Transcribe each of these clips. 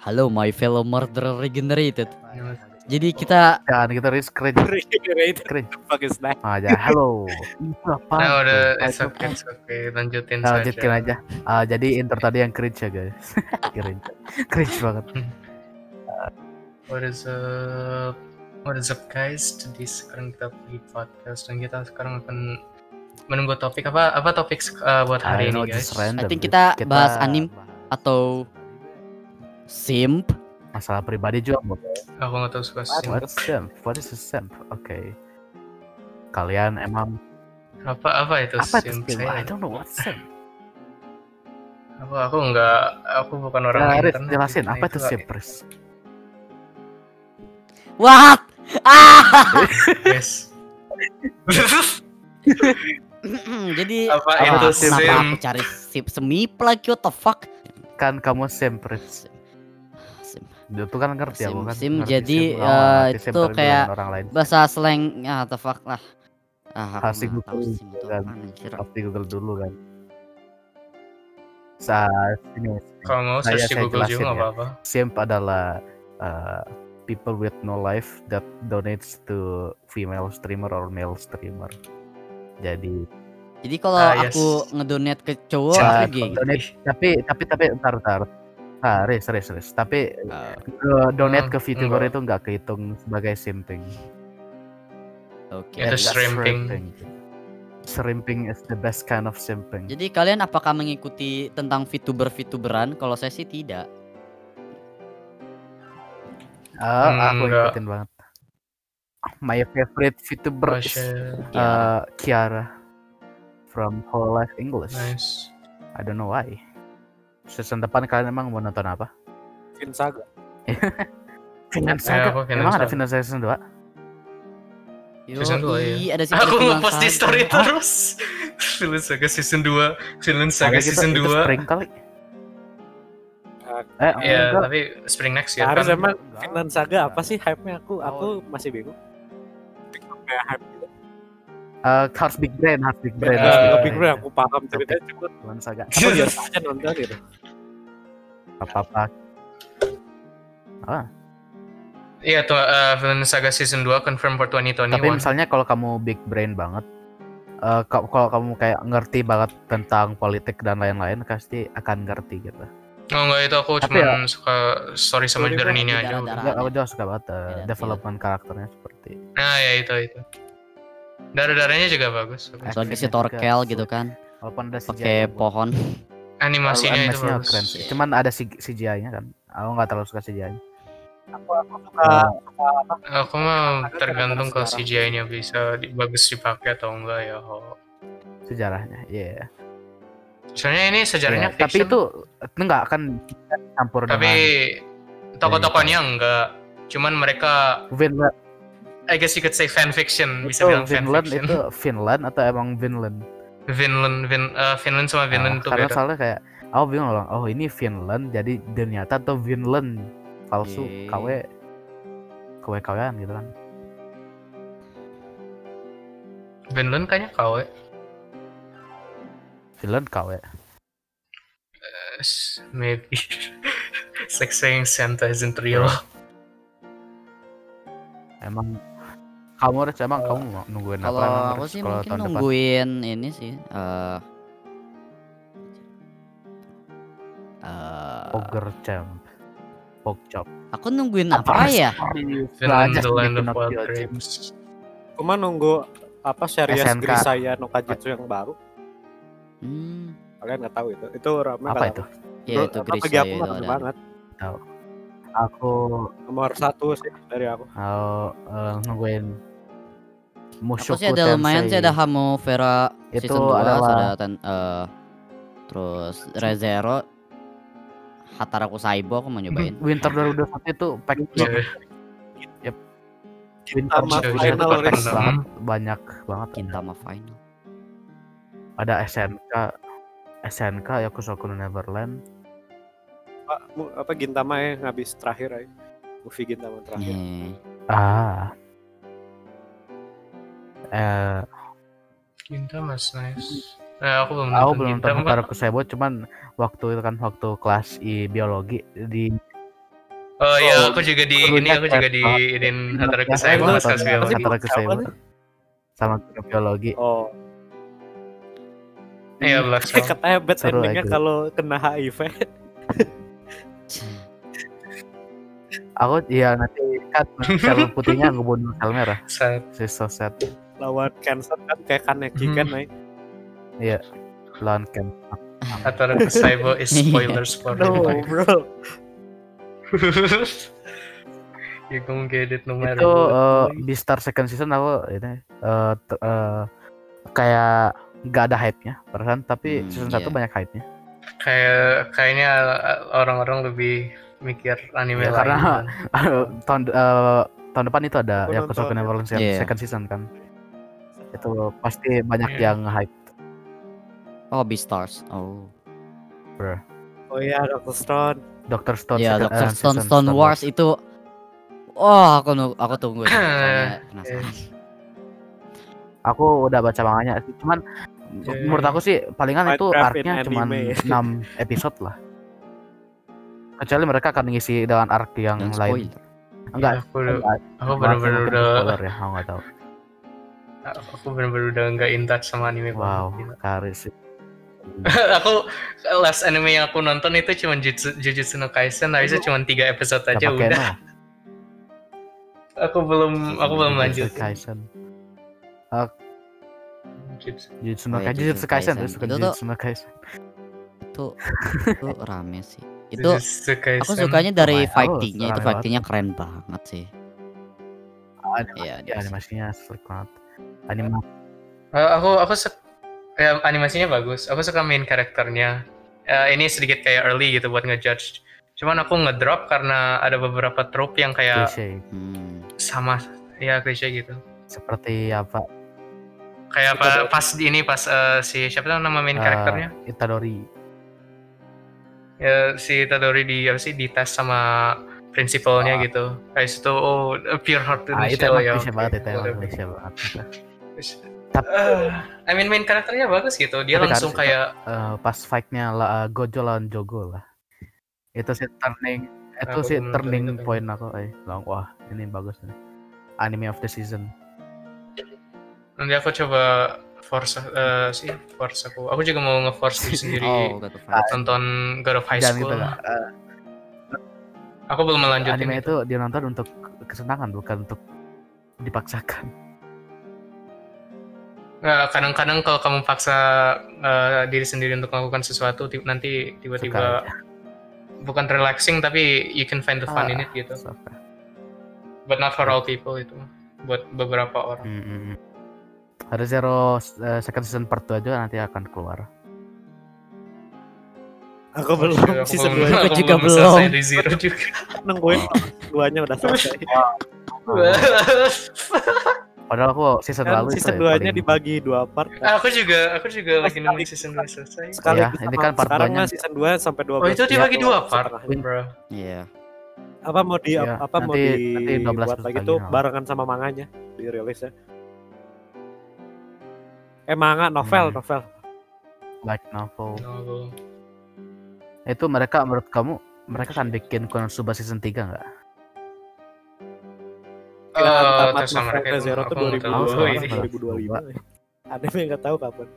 Halo my fellow murderer regenerated. Jadi kita Jangan kita risk. Regenerated. Cringe. Fuck is that? Ah, ya, halo. Itu apa? Nah udah, it's okay, it's okay. Lanjutin Nah, saja. lanjutkan aja. Ah, jadi intro tadi yang cringe ya guys. cringe. cringe banget. What is up? What is up guys? Jadi sekarang kita pergi podcast dan kita sekarang akan menunggu topik apa apa topik uh, buat I hari know, ini guys? random. I think dude. kita bahas anim atau simp. masalah pribadi juga boleh. Aku nggak tahu suka sih. What's simp? What is a simp? Oke. Kalian emang Apa apa itu apa itu simp? simp? Saya- I don't know what's simp. Aku aku nggak aku bukan orang Nah, internet. jelasin Nah, apa itu simp, Riz? What? Ah! Yes. Jadi Apa ah, itu kenapa simp? aku cari simp semip lagi what the fuck? Kan kamu simp, Simp. Itu kan ngerti aku Sim- kan. sim, ngerti jadi, eh, ngerti simp, itu kayak orang lain. Bahasa slang ya the fuck lah. Ah, aku tahu Google simp itu kan. Pasti Google dulu kan. Saat ini Kalau mau Saya- search saya Google juga jelasin nggak ya. apa-apa. simp adalah uh, people with no life that donates to female streamer or male streamer. Jadi Jadi kalau Ah, yes. aku ngedonate ke cowok uh, gay. donate tapi tapi tapi entar entar. Ah, res res res. Tapi uh, donate Hmm, ke VTuber enggak. itu nggak kehitung sebagai simping. Oke. Itu That's shrimping. Shrimping is the best kind of simping. Jadi kalian apakah mengikuti tentang VTuber-VTuberan? Kalau saya sih tidak. Ah, aku Enggak. ikutin banget. My favorite VTuber Oh, is uh, Kiara from Whole Life English. Nice. I don't know why. Season depan kalian emang mau nonton apa? Fin Saga. Ya, Saga. Vinland emang ada Saga. Finland Saga season 2? Season dua, Yoi, ya. ada Aku ngepost di story Saga. terus. Finland Saga season 2, Finland Saga season itu 2. spring kali. Eh, Iya, enggak. tapi spring next year harus kan. emang Saga apa sih hype-nya aku aku Oh. masih bingung. Kayak hype Eh, harus big brain, harus big brain. Ya, harus Eh, lebih gue aku paham ceritanya cuma Finland Saga. aku aja nonton gitu. Apa-apa. Iya tuh uh, Finland Saga season 2 confirm for 2021. Tapi misalnya kalau kamu big brain banget, eh, ka- kalau kamu kayak ngerti banget tentang politik dan lain-lain, pasti akan ngerti gitu. Oh enggak itu aku cuma suka story sama Story journey ini mah aja. aku juga suka banget eh, Beda development karakternya seperti. Nah ya itu itu. Darah-darahnya juga bagus. bagus. Soalnya si Torkel gitu kan, Walaupun ada CGI pakai pohon. Animasinya itu animasinya bagus. keren sih. Cuman ada CGI-nya kan. Aku nggak terlalu suka CGI-nya. Aku aku suka Aku mah tergantung kalau. CGI-nya bisa di- bagus dipakai atau enggak ya. Ho. sejarahnya. Iya. Soalnya ini sejarahnya Iya, Tapi fiction. itu enggak akan campur tapi dengan tokoh-tokohnya enggak. Cuman mereka Vinland. I guess you could say fan fiction, bisa itu bilang fan Vinland fiction. itu Finland atau emang Vinland? Vinland, Vin, eh, Finland sama Ah, Vinland itu karena beda. soalnya kayak aku bingung loh. Oh ini Finland jadi ternyata tuh Vinland palsu Oke. KW KW kawan gitu kan. Vinland kayaknya KW. Finland KW. Yes, Maybe. It's like saying Santa isn't real. Emang kamu harus emang Oh. kamu mau nungguin apa? Kalau aku sih kalau mungkin tahun depan? nungguin ini sih. eh eh, Ogre Champ. Pogchop. aku nungguin apa ya? Finland, Belajar the land of wild grapes. cuma nunggu apa series SNK. Grisaya no Kajutsu yang baru. Hmm, Kalian nggak tahu itu. Itu ramai Apa kalau- itu? ya itu apa, Grisaya bagi aku ada. banget. Aku Nomor satu sih dari aku. mau eh, nungguin Aku Mushoku sih ada lumayan sih ada Hamo Vera Itu season 2 adalah- ada ten, eh, terus Rezero Hataraku Saibo aku mau nyobain. Winter 2021 itu pack Yeah. Yep. Winter Sama 2021 Final itu pack Race. banget, banyak banget. Gintama Final. Ada SNK, SNK Yakusoku no Neverland. Mu- apa Gintama ya ngabis terakhir ya. Movie Gintama terakhir. Nih. Ah. Eh, Ginta mas nice. Eh, aku belum aku belum nonton. Hataraku Saibo cuman waktu itu kan waktu kelas I biologi di Oh iya, Oh, aku juga di ini aku juga di Saibo iya, pas kelas biologi. Saibo. nih? sama guru biologi Oh, Iya, Swan. katanya bad endingnya kalau kena HIV. aku ya nanti kan sel putihnya ngebunuh sel merah Sad. si so sad lawan cancer kan kayak Kaneki Mhm. kan, Nay. lawan Ken Hataraku Saibo is spoilers for No, everybody. bro. you gonna get it no matter itu eh, di Star second season aku ini eh, t- eh, kayak nggak ada hype-nya perasaan tapi Hmm, season satu iya. banyak hype-nya kayak kayaknya uh, orang-orang lebih mikir anime Ya, lain. karena tahun eh, tahun depan itu ada Aku Yakuza. Neverland Iya. second season kan itu pasti banyak Iya. yang hype Oh, Beastars. Oh. Oh iya, Dr. Stone. Doctor Stone Ya, second- Dr. Stone season Stone Star Wars itu Oh, aku aku tunggu penasaran. aku udah baca manganya sih cuman Iya, iya, menurut iya. aku sih palingan itu Minecraft arc-nya cuma anime. 6 episode lah kecuali mereka akan ngisi dengan arc yang Dan lain spoiler. enggak Ya, aku enggak, aku mungkin udah, spoiler ya aku nggak tahu aku bener-bener udah nggak in touch sama anime wow banget, karis sih aku last anime yang aku nonton itu cuma Jujutsu, Jujutsu no Kaisen, habisnya cuma tiga episode aja Sama udah. Aku belum, aku belum Jujutsu lanjut. Kaisen Jujutsu. Jujutsu no Oh, Kaisen Jujutsu Jujutsu Kaisen Kaisen. terus bukan Itu tuh- Jujutsu no Kaisen Itu itu rame sih. Itu Jujutsu Kaisen. aku sukanya dari. Oh, fightingnya itu fightingnya keren banget sih. Iya, ya, animasi. animasinya slick banget animasi Eh, aku aku suka ya, animasinya bagus. Aku suka main karakternya. Eh, ini sedikit kayak early gitu buat ngejudge. Cuman aku ngedrop karena ada beberapa trope yang kayak klise Hmm. sama ya klise gitu. seperti apa Kayak apa pas di ini pas eh, si siapa tuh nama main eh, karakternya? Itadori Ya si Tadori di apa sih dites sama prinsipalnya Ah. gitu. Kayak itu oh pure heart to ah itu Michelle emang ya. oke, banget itu emang banget Tapi- Eh, I mean main karakternya bagus gitu. Dia langsung kayak Eh, pas fight-nya lah Gojo lawan Jogo lah itu sih turning itu sih turning itu, point aku eh bilang wah ini bagus nih anime of the season nanti aku coba force eh, sih force aku. Aku juga mau nge-force diri sendiri Oh, nonton God of High School. gitu Eh, Aku belum melanjutin anime itu. itu dia nonton untuk kesenangan bukan untuk dipaksakan kadang-kadang kalau kamu paksa eh, diri sendiri untuk melakukan sesuatu, ti- nanti tiba-tiba bukan relaxing tapi you can find the fun in Ah, it gitu. suka. But not for all people itu. Buat beberapa orang. Mm, mm, mm. Ada Zero eh, second season part 2 aja nanti akan keluar. Aku belum Aku season belum- 2 Aku aku juga belum selesai belum. di zero juga. nungguin duanya udah selesai. Padahal aku season Kan lalu season ya 2 nya paling- dibagi dua part. kan. aku juga aku juga lagi Sekali- nungguin season 2 selesai. Sekali Ya, ini kan part sekarang mah season 2 sampai 12. Oh itu dibagi Ya, dua part, bro. Iya. Apa mau di Ya, apa mau nanti- di nanti 12 buat episode lagi lagi tuh barengan sama manganya dirilis ya. Eh manga novel Hmm. novel. light novel. No, Itu mereka menurut kamu mereka akan bikin Konosuba season 3 nggak? Eh, tamat itu. Zero tuh Aku nggak tahu 2020 ini. 2025. Ada yang nggak tahu kapan.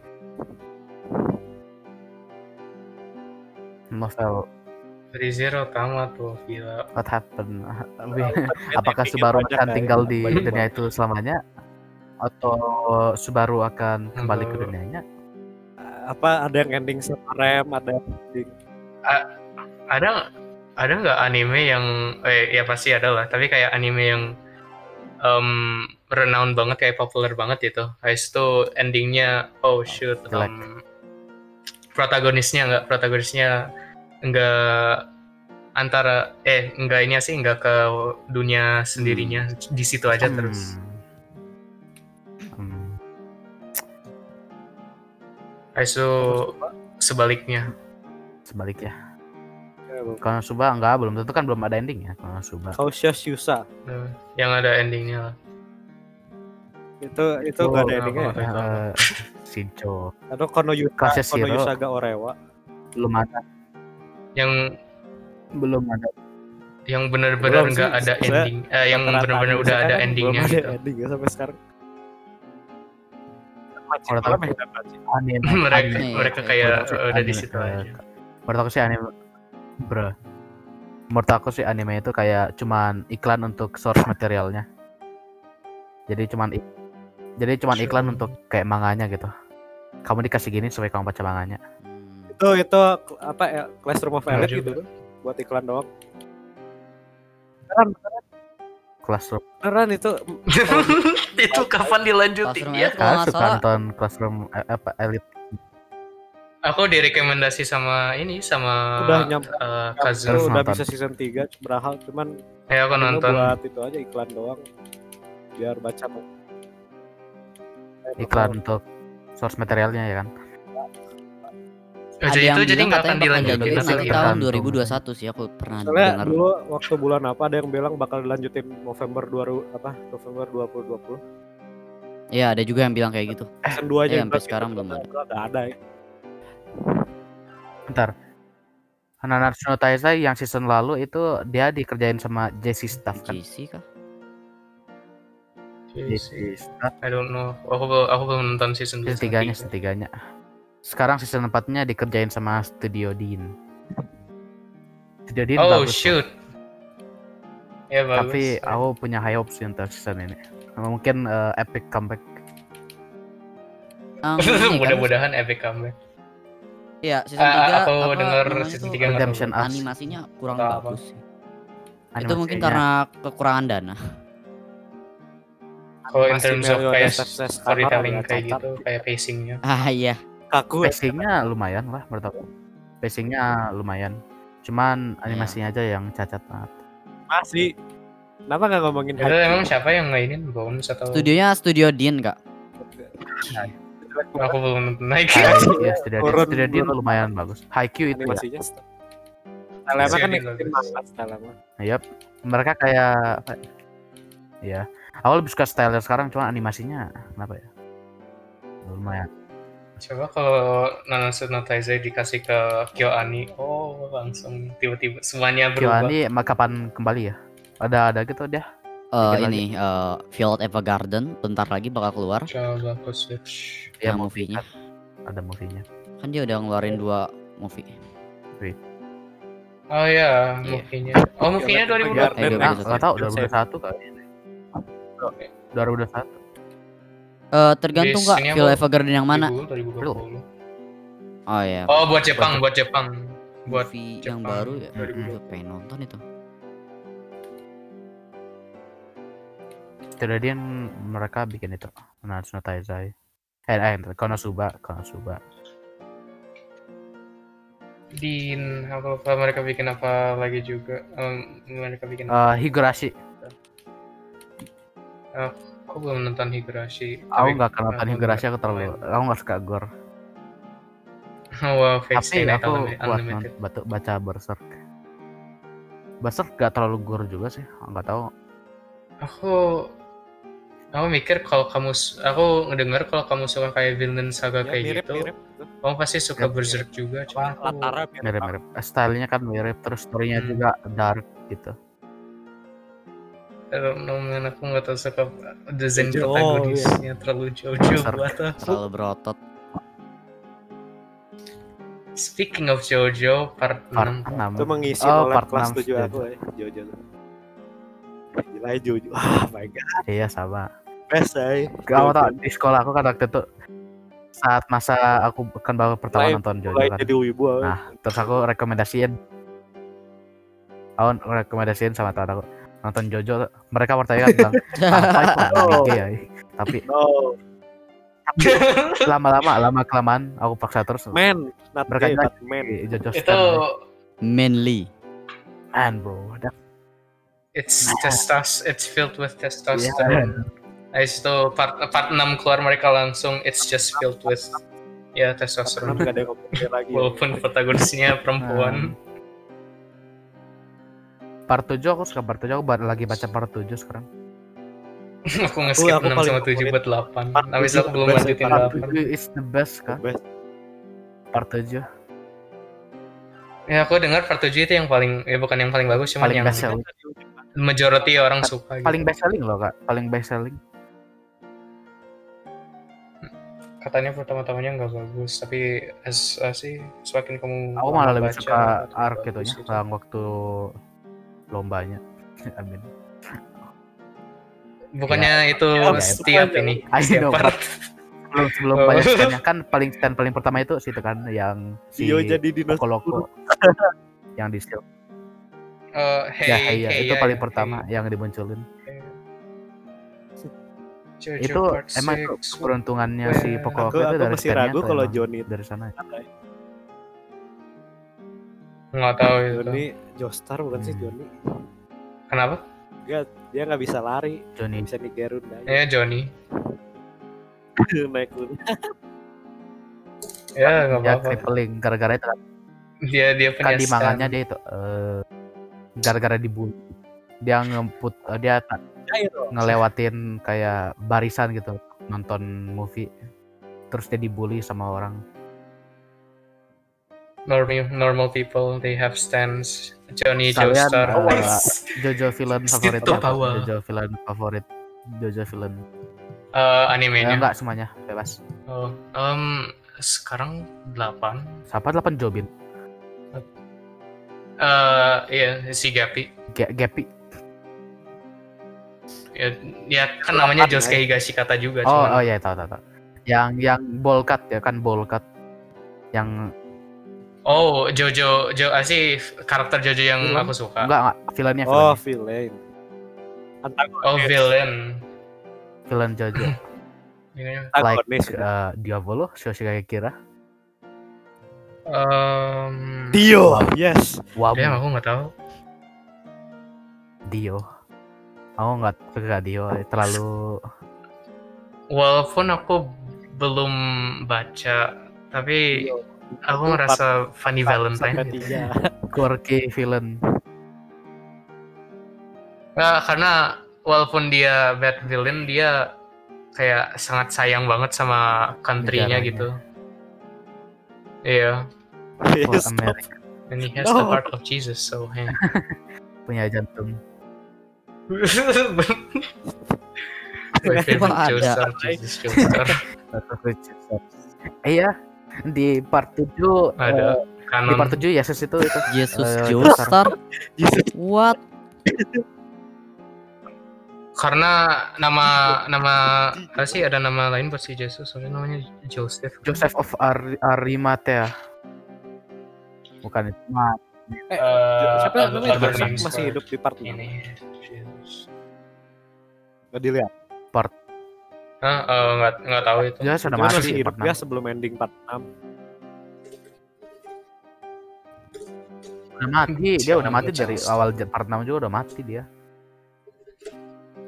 Novel Dari zero tamat tuh gila. What Happened? Apakah Subaru akan kan, tinggal di dunia itu selamanya? Atau Subaru akan kembali ke dunianya? apa ada yang ending sama rem ada yang ending Ada ada nggak anime yang eh ya pasti ada lah, tapi kayak anime yang em renowned banget kayak populer banget gitu. Habis itu endingnya oh shoot em, protagonisnya nggak protagonisnya nggak antara eh enggak ini sih nggak ke dunia sendirinya di situ aja terus. Hmm. Hmm. Habis itu sebaliknya. Sebaliknya. Bu. Konosuba enggak, belum tentu kan belum ada ending ya Konosuba. Kaushias Yusa. Eh, yang ada endingnya. Lah. itu itu nggak ada Oh, endingnya ya? apa, apa. Eh, Shincho atau Kono Yusa Kono. Yusaga Orewa. Belum ada. Yang belum ada. yang benar-benar Belum nggak sih, ada ending eh, yang benar-benar udah ada endingnya belum ada gitu. ending ya sampai sekarang. Ya, mereka mereka kayak udah di situ aja. Menurut aku sih anime bro. Menurut aku sih anime itu kayak cuman iklan untuk source materialnya. Jadi cuman jadi cuman Sure. iklan untuk kayak manganya gitu. Kamu dikasih gini supaya kamu baca manganya. Itu itu apa ya Classroom of Elite gitu. Buat iklan doang. Beneran classroom. Beneran itu itu kapan dilanjutin? Ya nggak suka nonton classroom eh, apa elite aku direkomendasi sama ini sama Udah nyampe. eh, cousin Harus udah nonton. bisa season 3 berahal cuman ya aku nonton buat itu aja iklan doang biar baca iklan untuk source materialnya ya kan Ada jadi yang itu jadi nggak akan dilanjutin nanti tahun Tergantung. 2021 sih aku pernah soalnya dengar. dulu waktu bulan apa ada yang bilang bakal dilanjutin November 2000 apa November 2020 Iya, ada juga yang bilang kayak gitu. season 2 aja Eh, yang sampai sekarang belum ada. nggak ada ya bentar. Nanatsu no Taizai yang season lalu itu dia dikerjain sama JC Staff kan? JC kah? JC Staff. I don't know. Aku belum aku belum nonton season season season tiganya tiga. season tiganya. Sekarang season 4 nya dikerjain sama Studio Dean. Studio Dean oh bagus shoot. Ya bagus. Tapi aku punya high hopes untuk season ini. Mungkin eh, epic comeback. Kan, mudah-mudahan epic comeback Iya, season Ah, 3 aku apa dengar namanya season tuh, tiga nggak Redemption tahu. Arc. animasinya kurang Atau apa. bagus sih. Itu mungkin karena kekurangan dana. kalau in terms of kayak storytelling kayak gitu kayak pacingnya Ah iya. kaku ya pacingnya lumayan lah menurut aku pacingnya lumayan cuman Iya. animasinya aja yang cacat banget masih kenapa nggak ngomongin itu emang siapa yang mainin Bones atau Studionya Studio Dean, Kak. Aku belum nonton naik ya Studio Dean turun. lumayan bagus. Haikyuu itu ya animasinya Stylema kan ngikutin manga mereka kayak apa ya aku lebih suka style sekarang cuma animasinya kenapa ya? Lumayan. Coba kalau Nanatsu no Taizai dikasih ke KyoAni. Oh langsung tiba-tiba semuanya berubah. Ani ma- kapan kembali ya? Ada ada gitu dia Eh Dikit ini eh Violet Evergarden bentar lagi bakal keluar coba aku switch yang movie movie-nya. ada movie-nya Kan dia udah ngeluarin dua movie. oh ya Iya. movie-nya oh movie-nya 2020 Eh, ah 2021. nggak tahu Saya- 2021 kali 2021 Eh tergantung Kak, Violet Evergarden yang mana? 2020 Oh iya. oh buat Jepang buat Jepang buat movie yang Jepang. baru ya. 2020. Gue pengen nonton itu. Kemudian mereka bikin itu Nanatsu no Taizai eh, eh Konosuba Konosuba. Din apa, apa mereka bikin apa lagi juga? Em, mereka bikin Eh, Higurashi. Aku belum nonton Higurashi. Aku nggak akan nonton Higurashi aku nggak- terlalu aku nggak suka gore. Wow tapi aku non- batu- baca Berserk. Berserk gak terlalu gore juga sih nggak tahu. Aku aku mikir kalau kamu aku ngedengar kalau kamu suka kayak villain saga Ya, kayak gitu mirip-mirip kamu pasti suka Mirip. Berserk juga cuma latarnya mirip mirip-mirip Eh, stylenya kan mirip terus storynya Hmm. juga dark gitu. Know man aku nggak tahu suka desain Jojo, protagonisnya terlalu Jojo Berserk. buat aku. Terlalu berotot. Speaking of Jojo part part 6 6 itu mengisi Oh, oleh part kelas 6 tujuh aku ya Jojo tuh gila ya Jojo ah my god. Iya sama best ya kamu tau di sekolah aku kan waktu itu saat masa aku kan baru pertama Mulai- nonton Jojo kan. jadi wibu. Nah, terus aku rekomendasiin. Aku rekomendasiin sama teman aku nonton Jojo mereka pertanyaan bilang apa itu anime ya tapi no lama-lama lama kelamaan aku paksa terus. Man not Mereka but man Jojo itu Stan Mainly. man bro that, it's testos it's filled with yeah. Habis itu part part 6 keluar mereka langsung it's just filled with ya karena testosterone nggak ada yang ngomongin lagi? Walaupun protagonisnya perempuan. Part 7 aku suka part 7 aku lagi baca part 7 sekarang. Aku nge-skip aku 6 paling sama 7 favorit buat 8 part habis itu aku tujuh belum lanjutin sih, part 8 7 is the best kan? Best. part 7 Ya aku dengar part 7 itu yang paling ya bukan yang paling bagus cuma paling yang best selling majority orang suka gitu. paling best selling loh kak. Paling best selling Katanya pertama-tamanya nggak bagus, tapi as, as sih semakin kamu aku malah lebih suka arc bagus itunya gitu. waktu lombanya amin Bukannya itu Ya, setiap itu ini, setiap part. sebelum sebelum Oh. banyak stand kan paling stand paling pertama itu situ kan yang si Dio jadi dinosaurus. Loko yang di. Eh, hey, ya hey, hey, itu ya, paling ya, pertama hey. yang dimunculin Jojo itu part emang itu six. keberuntungannya si Aku, itu aku dari masih ragu kalau Johnny dari sana nggak tahu itu. Johnny Joestar bukan sih Hmm. Johnny Kenapa? dia nggak bisa lari Johnny bisa Gerun aja Ya Johnny. naik gunung Ya nggak dia apa-apa. crippling gara-gara itu kan, Dia dia punya kan di stand. manganya dia itu eh, gara-gara dibully dia ngemput eh, dia ngelewatin kayak barisan gitu nonton movie terus dia dibully sama orang normal normal people they have stands. Johnny Kalian, Joestar. Wes. Jojo villain favorit apa? Jojo villain favorit Jojo villain Eh, Eh, animenya. enggak semuanya bebas Oh, em, sekarang 8. siapa 8 Jobin Eh, iya si Gapi. Ge- Gepi Ya, ya kan namanya Josuke Higashikata juga oh cuman oh iya tahu tahu tahu. Yang yang bolkat ya kan bolkat. Yang Oh, Jojo, Jo, ah, sih karakter Jojo yang Villain? aku suka. enggak enggak villainnya oh villain. Oh, villain. villain Jojo. Ini, like uh, Diavolo Shoshigaki Kira. Em, Dio yes. Wabu. Damn, aku nggak tahu. Dio aku nggak suka Dio terlalu Walaupun aku belum baca, tapi aku ngerasa Funny Valentine. gitu. quirky villain Nggak, karena walaupun dia bad villain, dia kayak sangat sayang banget sama country-nya Negaranya. gitu. Iya, Yes. America and he has the No. heart of Jesus, so hey. punya jantung iya di part 7 Ada di kanon. part 7 Yesus itu itu. Yesus Eh, Joestar. What? Karena nama nama apa sih ada nama lain buat si Jesus, soalnya namanya Joseph. Joseph of Ar Arimathea. Bukan itu nah, Eh, Eh, siapa namanya? Masih hidup di part ini Nggak dilihat Hah? Eh, nggak nggak tahu itu. dia sudah mati masih hidup part ya 6 sebelum ending part 6 udah mati dia udah mati dari awal part 6 juga udah mati dia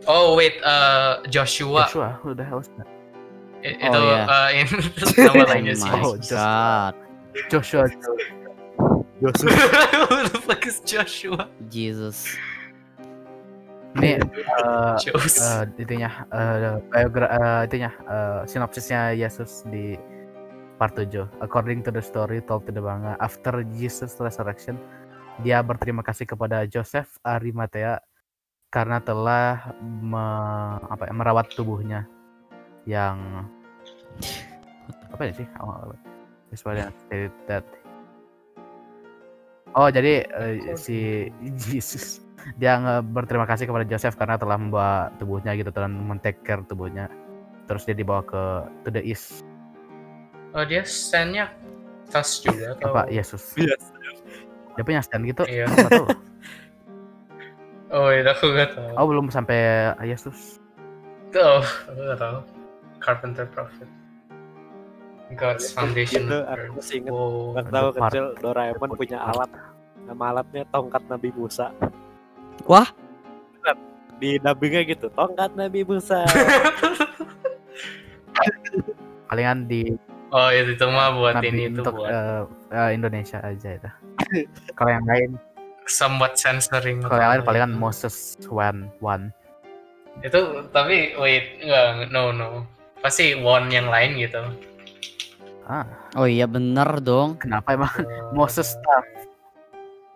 Oh wait, eh, Joshua. Joshua udah udah I- Oh, itu iya. eh, ini nama oh lainnya sih. my Oh, god Joshua Joshua Who the fuck is Joshua? Jesus ini Jos. eh, itunya eh, biogra eh, itunya eh, sinopsisnya Yesus di part 7 according to the story told to the manga after Jesus resurrection dia berterima kasih kepada Joseph Arimathea karena telah me- apa ya, merawat tubuhnya yang apa ya sih? Oh, that. Oh jadi eh, si Jesus dia berterima kasih kepada Joseph karena telah membawa tubuhnya gitu dan men-take care tubuhnya terus dia dibawa ke to the east Oh dia standnya tas juga atau? Pak Yesus Yes. dia punya stand gitu Iya. Oh itu aku nggak tahu. oh belum sampai Yesus Oh, aku nggak tahu. Carpenter Prophet. God's Foundation. Itu aku masih inget Wow. Tahu kecil Doraemon punya alat nama alatnya tongkat Nabi Musa Wah. di dubbingnya gitu tongkat Nabi Musa palingan di Oh itu, itu mah buat nabi ini itu untuk buat eh, eh, Indonesia aja itu kalau yang lain somewhat censoring. kalau yang lain palingan. Moses one one Itu tapi wait enggak no no pasti one yang lain gitu. ah oh iya bener dong kenapa emang Eh, Moses stuff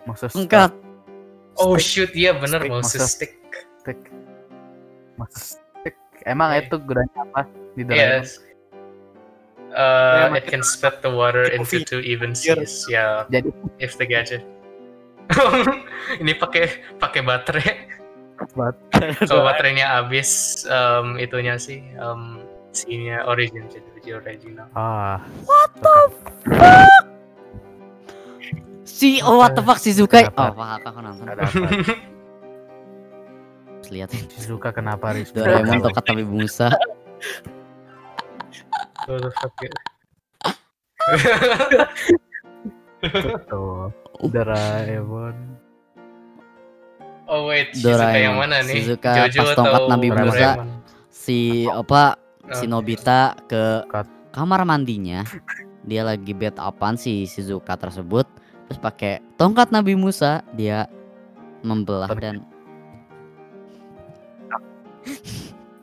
Musuh Enggak. Oh shoot, iya bener Stick, mouse maksud- stick. stick. Musuh stick. Emang Oke. itu gunanya apa di Doraemon? Yes. Uh, Ya, it can split the water into two even seas. Ya, Jadi if the gadget. Ini pakai pakai baterai. Kalau baterainya habis, um, itunya sih, um, sininya origin, jadi original. ah Si oh what the fuck Shizuka. Kenapa? Oh, fuck aku nonton. ada apa? Terus lihat Shizuka kenapa Riz? Doraemon tokat Nabi Musa. Tuh. Doraemon. Oh wait, Shizuka Doraemon. yang mana nih? Shizuka Jojo pas tongkat atau Nabi Musa. Si apa si. Nobita ke Cut. kamar mandinya. Dia lagi bed upan si Shizuka tersebut. Terus pakai tongkat Nabi Musa dia membelah Tapi- dan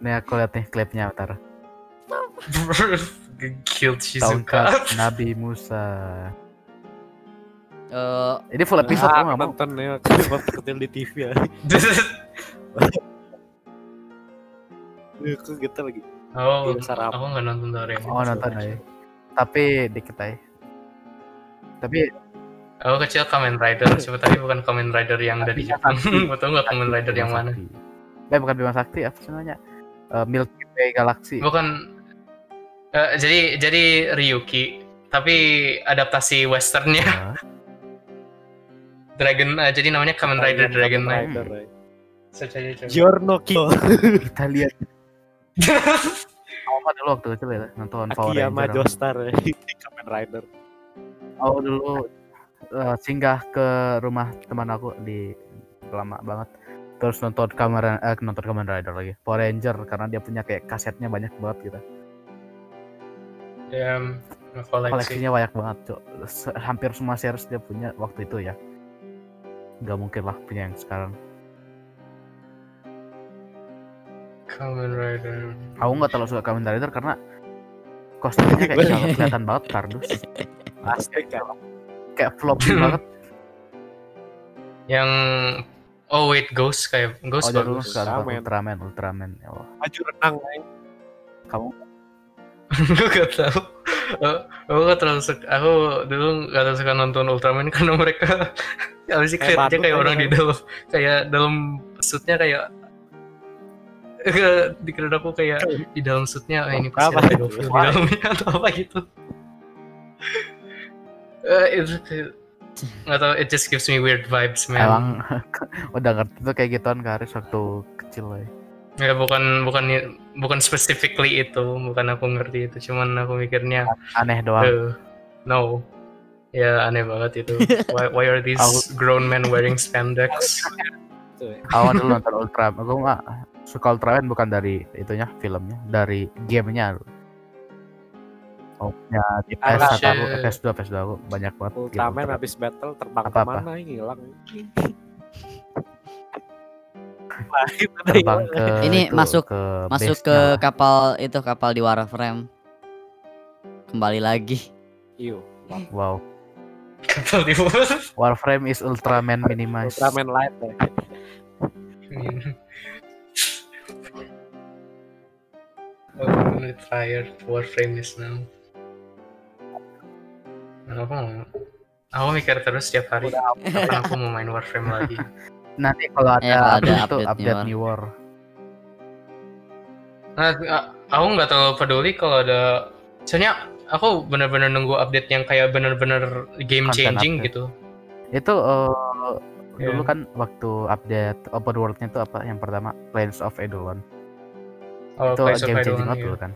Nih aku lihat nih klipnya ntar. Killed Shizuka. Tongkat Nabi Musa. eh Ini full episode ah, lu nggak mau? nonton ya kalau kecil di TV ya aku gitu lagi oh, aku nggak nonton Doraemon. Oh nonton aja. Tapi dikit aja. Tapi Aku kecil Kamen Rider, coba tadi bukan Kamen Rider yang dari Jepang. Betul nggak Kamen Rider yang mana? Sakti. Eh bukan Bima Sakti apa sih namanya? Eh, Milky Way Galaxy. Bukan. eh, jadi jadi Ryuki, tapi adaptasi westernnya? Dragon. eh, jadi namanya Kamen Rider Dragon Kamen Knight. Giorno Kill Kita lihat. Apa dulu waktu kecil ya nonton Power Akiyama Ranger. Joestar ya, di Kamen Rider Oh dulu eh, singgah ke rumah teman aku di lama banget. Terus nonton Kamen eh, nonton Kamen Rider lagi. Power Ranger karena dia punya kayak kasetnya banyak banget gitu. Damn, koleksi. Koleksinya banyak banget, Cok. Hampir semua series dia punya waktu itu ya. Gak mungkin lah punya yang sekarang. Kamen Rider. Aku nggak terlalu suka Kamen Rider karena kostumnya kayak kelihatan- kelihatan banget kardus. Asik ya Kayak floppy banget. Yang Oh wait, Ghost kayak Ghost Oh, bagus. Ultraman. Ultraman, Ultraman. Ya Allah. maju renang. Kamu Gue gak tau. Aku gak terlalu suka. Aku dulu gak terlalu suka nonton Ultraman karena mereka apa sih Kayak kelihatannya kayak orang kan. di dalam kayak dalam suitnya kayak dikira aku kayak di dalam suitnya ah, ini pasti ada di dalamnya atau apa gitu. Eh, itu kayak- nggak tau it just gives me weird vibes man emang udah ngerti tuh kayak gituan ke Haris waktu kecil lah. ya bukan bukan bukan specifically itu bukan aku ngerti itu cuman aku mikirnya Aneh doang. Uh, no. Ya aneh banget itu. Why, why are these Aku- grown men wearing spandex? Awal dulu nonton Ultraman. Aku mah suka Ultraman bukan dari itunya filmnya, dari gamenya. Oh, ya di PS Ah, aku, shit. PS2, PS2 aku banyak banget. Ultraman habis battle terbang Apa-apa? ke mana ngilang Nah, itu deh, terbang hilang. ke Ini itu, masuk- ke masuk ke lah. kapal itu kapal di Warframe. Kembali lagi. Iyo, Wow. Warframe is Ultraman minimized. Ultraman light ya. oh, I'm really tired. Warframe is now. Aku mau, aku mikir terus setiap hari. Kapan aku mau main Warframe lagi? Nanti kalau ada, kalau ada update itu update update New New War. Nah, aku nggak terlalu peduli kalau ada. Soalnya aku bener-bener nunggu update yang kayak bener-bener game Content changing update. gitu. Itu eh, dulu Iya. kan waktu update open world-nya itu apa yang pertama Plains of Eidolon. Oh, itu Place of game Eidolon, changing banget iya. dulu kan.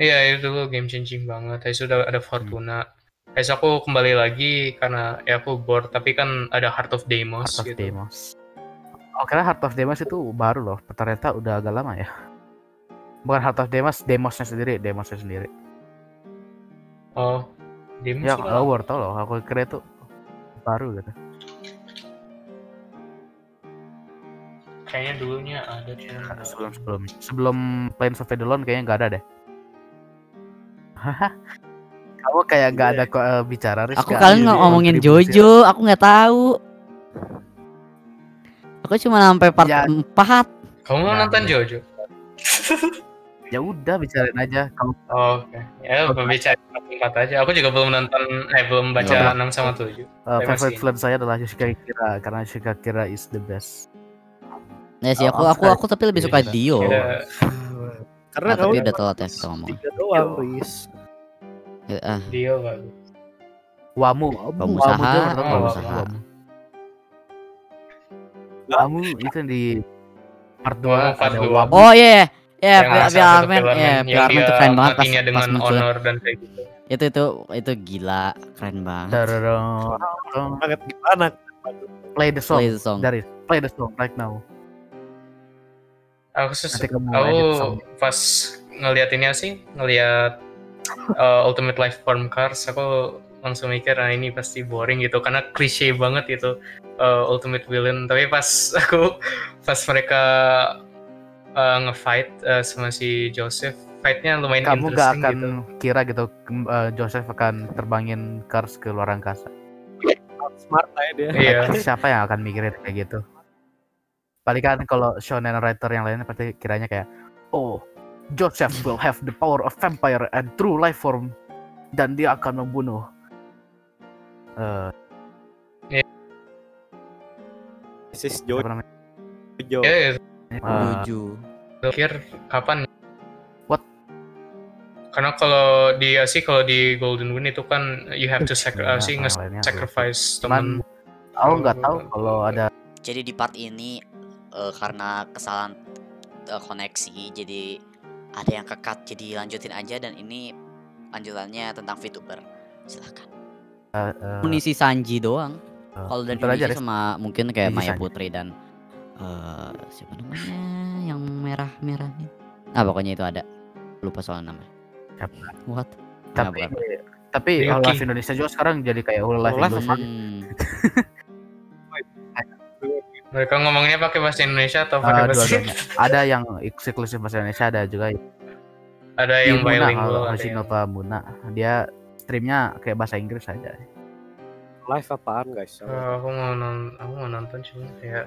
Iya itu dulu game changing banget. Habis itu udah ada Fortuna. Habis itu aku kembali lagi karena ya aku bored. Tapi kan ada Heart of Deimos Heart of gitu. Deimos. Oh, kira Heart of Deimos itu baru loh. Ternyata udah agak lama ya. Bukan Heart of Deimos, Deimosnya sendiri, Deimosnya sendiri. Oh, Deimos Ya, aku baru tau loh. Aku kira itu baru gitu. kayaknya dulunya ada cuman sebelum sebelum sebelum Plains of Eidolon kayaknya nggak ada deh. Kamu kayak nggak ada kok eh, bicara Riz, Aku kalian ada nggak ngomongin kontribusi. Jojo, aku nggak tahu. Aku cuma sampai part Ya. 4 Kamu mau Nah, nonton iya. Jojo? ya udah bicarain aja kamu Oh, Oke, ya berbicara empat aja. Aku juga belum nonton, eh belum baca Iya. 6 sama 7. eh, Saya favorite villain saya adalah Yoshika Kira karena Yoshika Kira is the best Ya sih aku Oh, aku aku tapi lebih suka Iya. Dio. Karena Ah, tapi kamu udah telat ya kita ngomong. tiga doang, Riz. Ya, ah, Dio bagus. Wamu Wamu Saha, juga pernah Wamu itu di part 2 Wamu part ada dua. Wamu Oh iya ya. Ya, Yang Bill salah satu Arman, filmnya ya, dia tuh keren banget pas, pas dengan muncul. honor dan kayak gitu. Itu itu itu gila, keren banget. Banget gimana? play the song Play the song. dari play the song right now Aku aku pas ngeliat ini sih, ngeliat uh, Ultimate Life Form Cars, aku langsung mikir ah ini pasti boring gitu karena klise banget itu uh, Ultimate Villain. Tapi pas aku pas mereka uh, ngefight uh, sama si Joseph, fightnya lumayan kamu gak akan gitu. kira gitu eh, Joseph akan terbangin Cars ke luar angkasa Smart aja dia. Iya. siapa yang akan mikirin kayak gitu paling kan kalau shonen writer yang lainnya pasti kiranya kayak oh Joseph will have the power of vampire and true life form dan dia akan membunuh. Eh. This is Jojo. Ya, Eh, Jojo. pikir kapan What? karena kalau di sih kalau di Golden Wind itu kan you have to sac- ya, uh, sih sacrifice teman aku nggak tahu kalau ada Jadi di part ini eh, karena kesalahan eh, koneksi jadi ada yang kekat jadi lanjutin aja dan ini lanjutannya tentang VTuber. Silahkan. eh, eh, Munisi Sanji doang. eh, Kalau dari aja, sama mungkin kayak Maya Sanji. Putri dan eh siapa namanya yang merah-merah nih. Ah pokoknya itu ada. Lupa soal nama. Siapa? What? tapi Nah, bukan. tapi Indonesia juga sekarang jadi kayak Hololive Hololive Indonesia Hmm. mereka ngomongnya pakai bahasa Indonesia atau pakai bahasa dua-duanya. ada yang eksklusif bahasa Indonesia ada juga ada Di yang Muna kalau bilingual ada yang... Hoshinova Muna dia streamnya kayak bahasa Inggris aja Live apaan guys? Oh, aku mau nonton aku mau nonton cuma kayak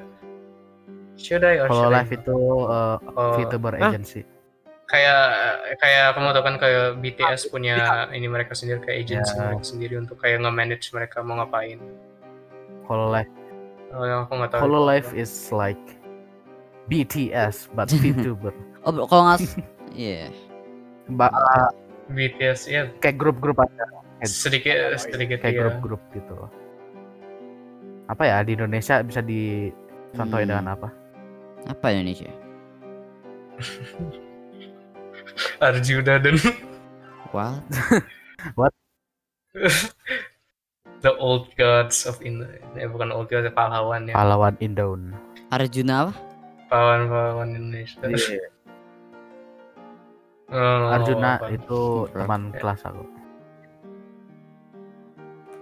should I or kalau should I live itu uh, Oh, VTuber Hah? agency kayak kayak kamu tahu kan kayak BTS punya ini mereka sendiri kayak agency Ya. mereka sendiri untuk kayak nge-manage mereka mau ngapain kalau live oh, aku nggak tahu live is like BTS but VTuber Oh kalau nggak Iya. Ba- uh, BTS ya kayak grup-grup aja sedikit sedikit kayak ya grup-grup gitu apa ya di Indonesia bisa dicontohin Hmm. dengan apa Apa Indonesia? Arjuna dan What? the old gods of Indo eh, bukan old gods pahlawan ya pahlawan Indown Arjuna apa? pahlawan-pahlawan Indonesia Oh, Arjuna apa. itu teman kelas aku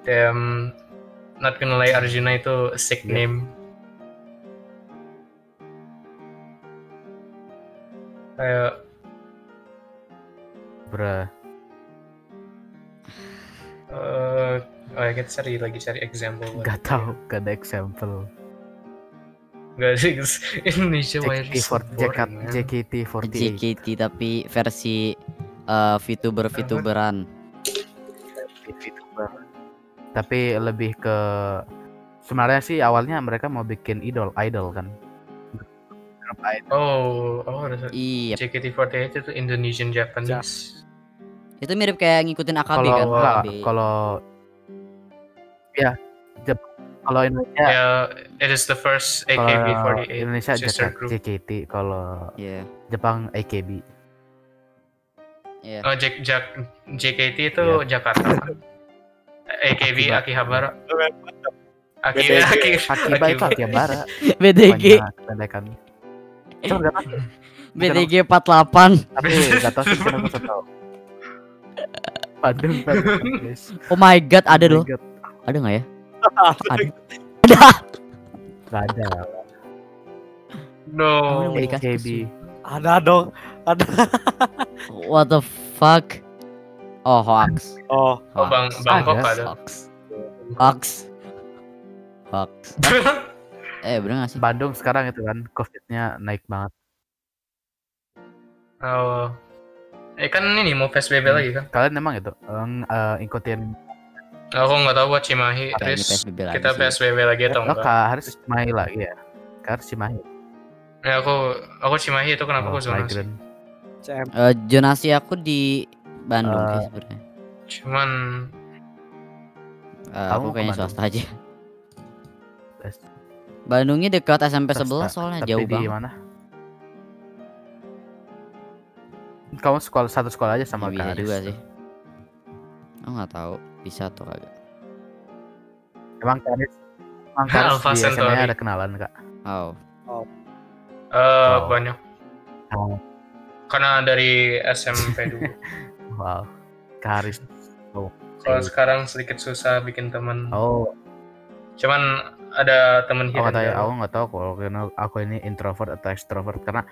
Damn, not gonna lie Arjuna itu sick Yeah. name. Kayak Bruh. Oh ya kita cari lagi cari example. Gak itu tahu, gak ada example. Gak sih Indonesia why is so JKT, boring, man? JKT48. JKT tapi versi eh, VTuber VTuberan. VTuber. Tapi lebih ke sebenarnya sih awalnya mereka mau bikin idol, idol kan. Oh, oh ada Iya. JKT48 itu Indonesian Japanese. Itu mirip kayak ngikutin AKB Kalau kan? kalau ya Jep- kalau Indonesia Yeah, it is the first kalau AKB48 Indonesia sister JKT, group. JKT, kalau Iya. Jepang AKB. Iya. Oh, J J JKT itu Iya. Jakarta. kan? AKB. Akihabara. Aki BDG. Aki Akiba itu Akihabara. BDG. Cuma nggak tahu, BDG 48. tapi nggak tahu sih suka tahu. Bandung, Bandung, guys. Oh my god, ada Oh loh. Ada nggak ya? Ada. nggak ada. No. AKB. Ada dong. Ada. What the fuck? Oh, hoax. Oh, Oh, Bang Bangkok Ada. ada. Hoax. Hoax. Hoax. Eh, bener gak sih? Bandung sekarang itu kan COVID-nya naik banget. oh. Eh kan ini mau PSBB lagi kan? Kalian emang itu eng- eh, ikutin Aku nggak tahu buat Cimahi. Kayaknya Terus PSBB lagi kita sih. PSBB lagi atau oh, enggak? Kak Haris Cimahi lagi ya. Kak Haris Cimahi. Ya aku aku Cimahi itu kenapa Oh, aku zonasi? Eh, zonasi aku di Bandung Eh, sih sebenarnya. Cuman Eh, kamu aku kayaknya Bandung? swasta aja. Bandungnya dekat SMP Swasta, sebelah soalnya Tapi jauh di banget. mana? Kamu sekolah satu sekolah aja sama Ya, Haris. juga sih. Aku nggak tahu bisa atau kagak. Emang Kak Haris, emang Kak Haris Alpha di SMA ada kenalan Kak? Oh, eh Oh. banyak. Oh. Karena dari SMP dulu. Wow. Kak Haris. Kalau sekarang sedikit susah bikin teman. Oh, Cuman ada teman aku hidden nggak tahu ya. gem. Aku nggak tahu kalau karena aku ini introvert atau extrovert karena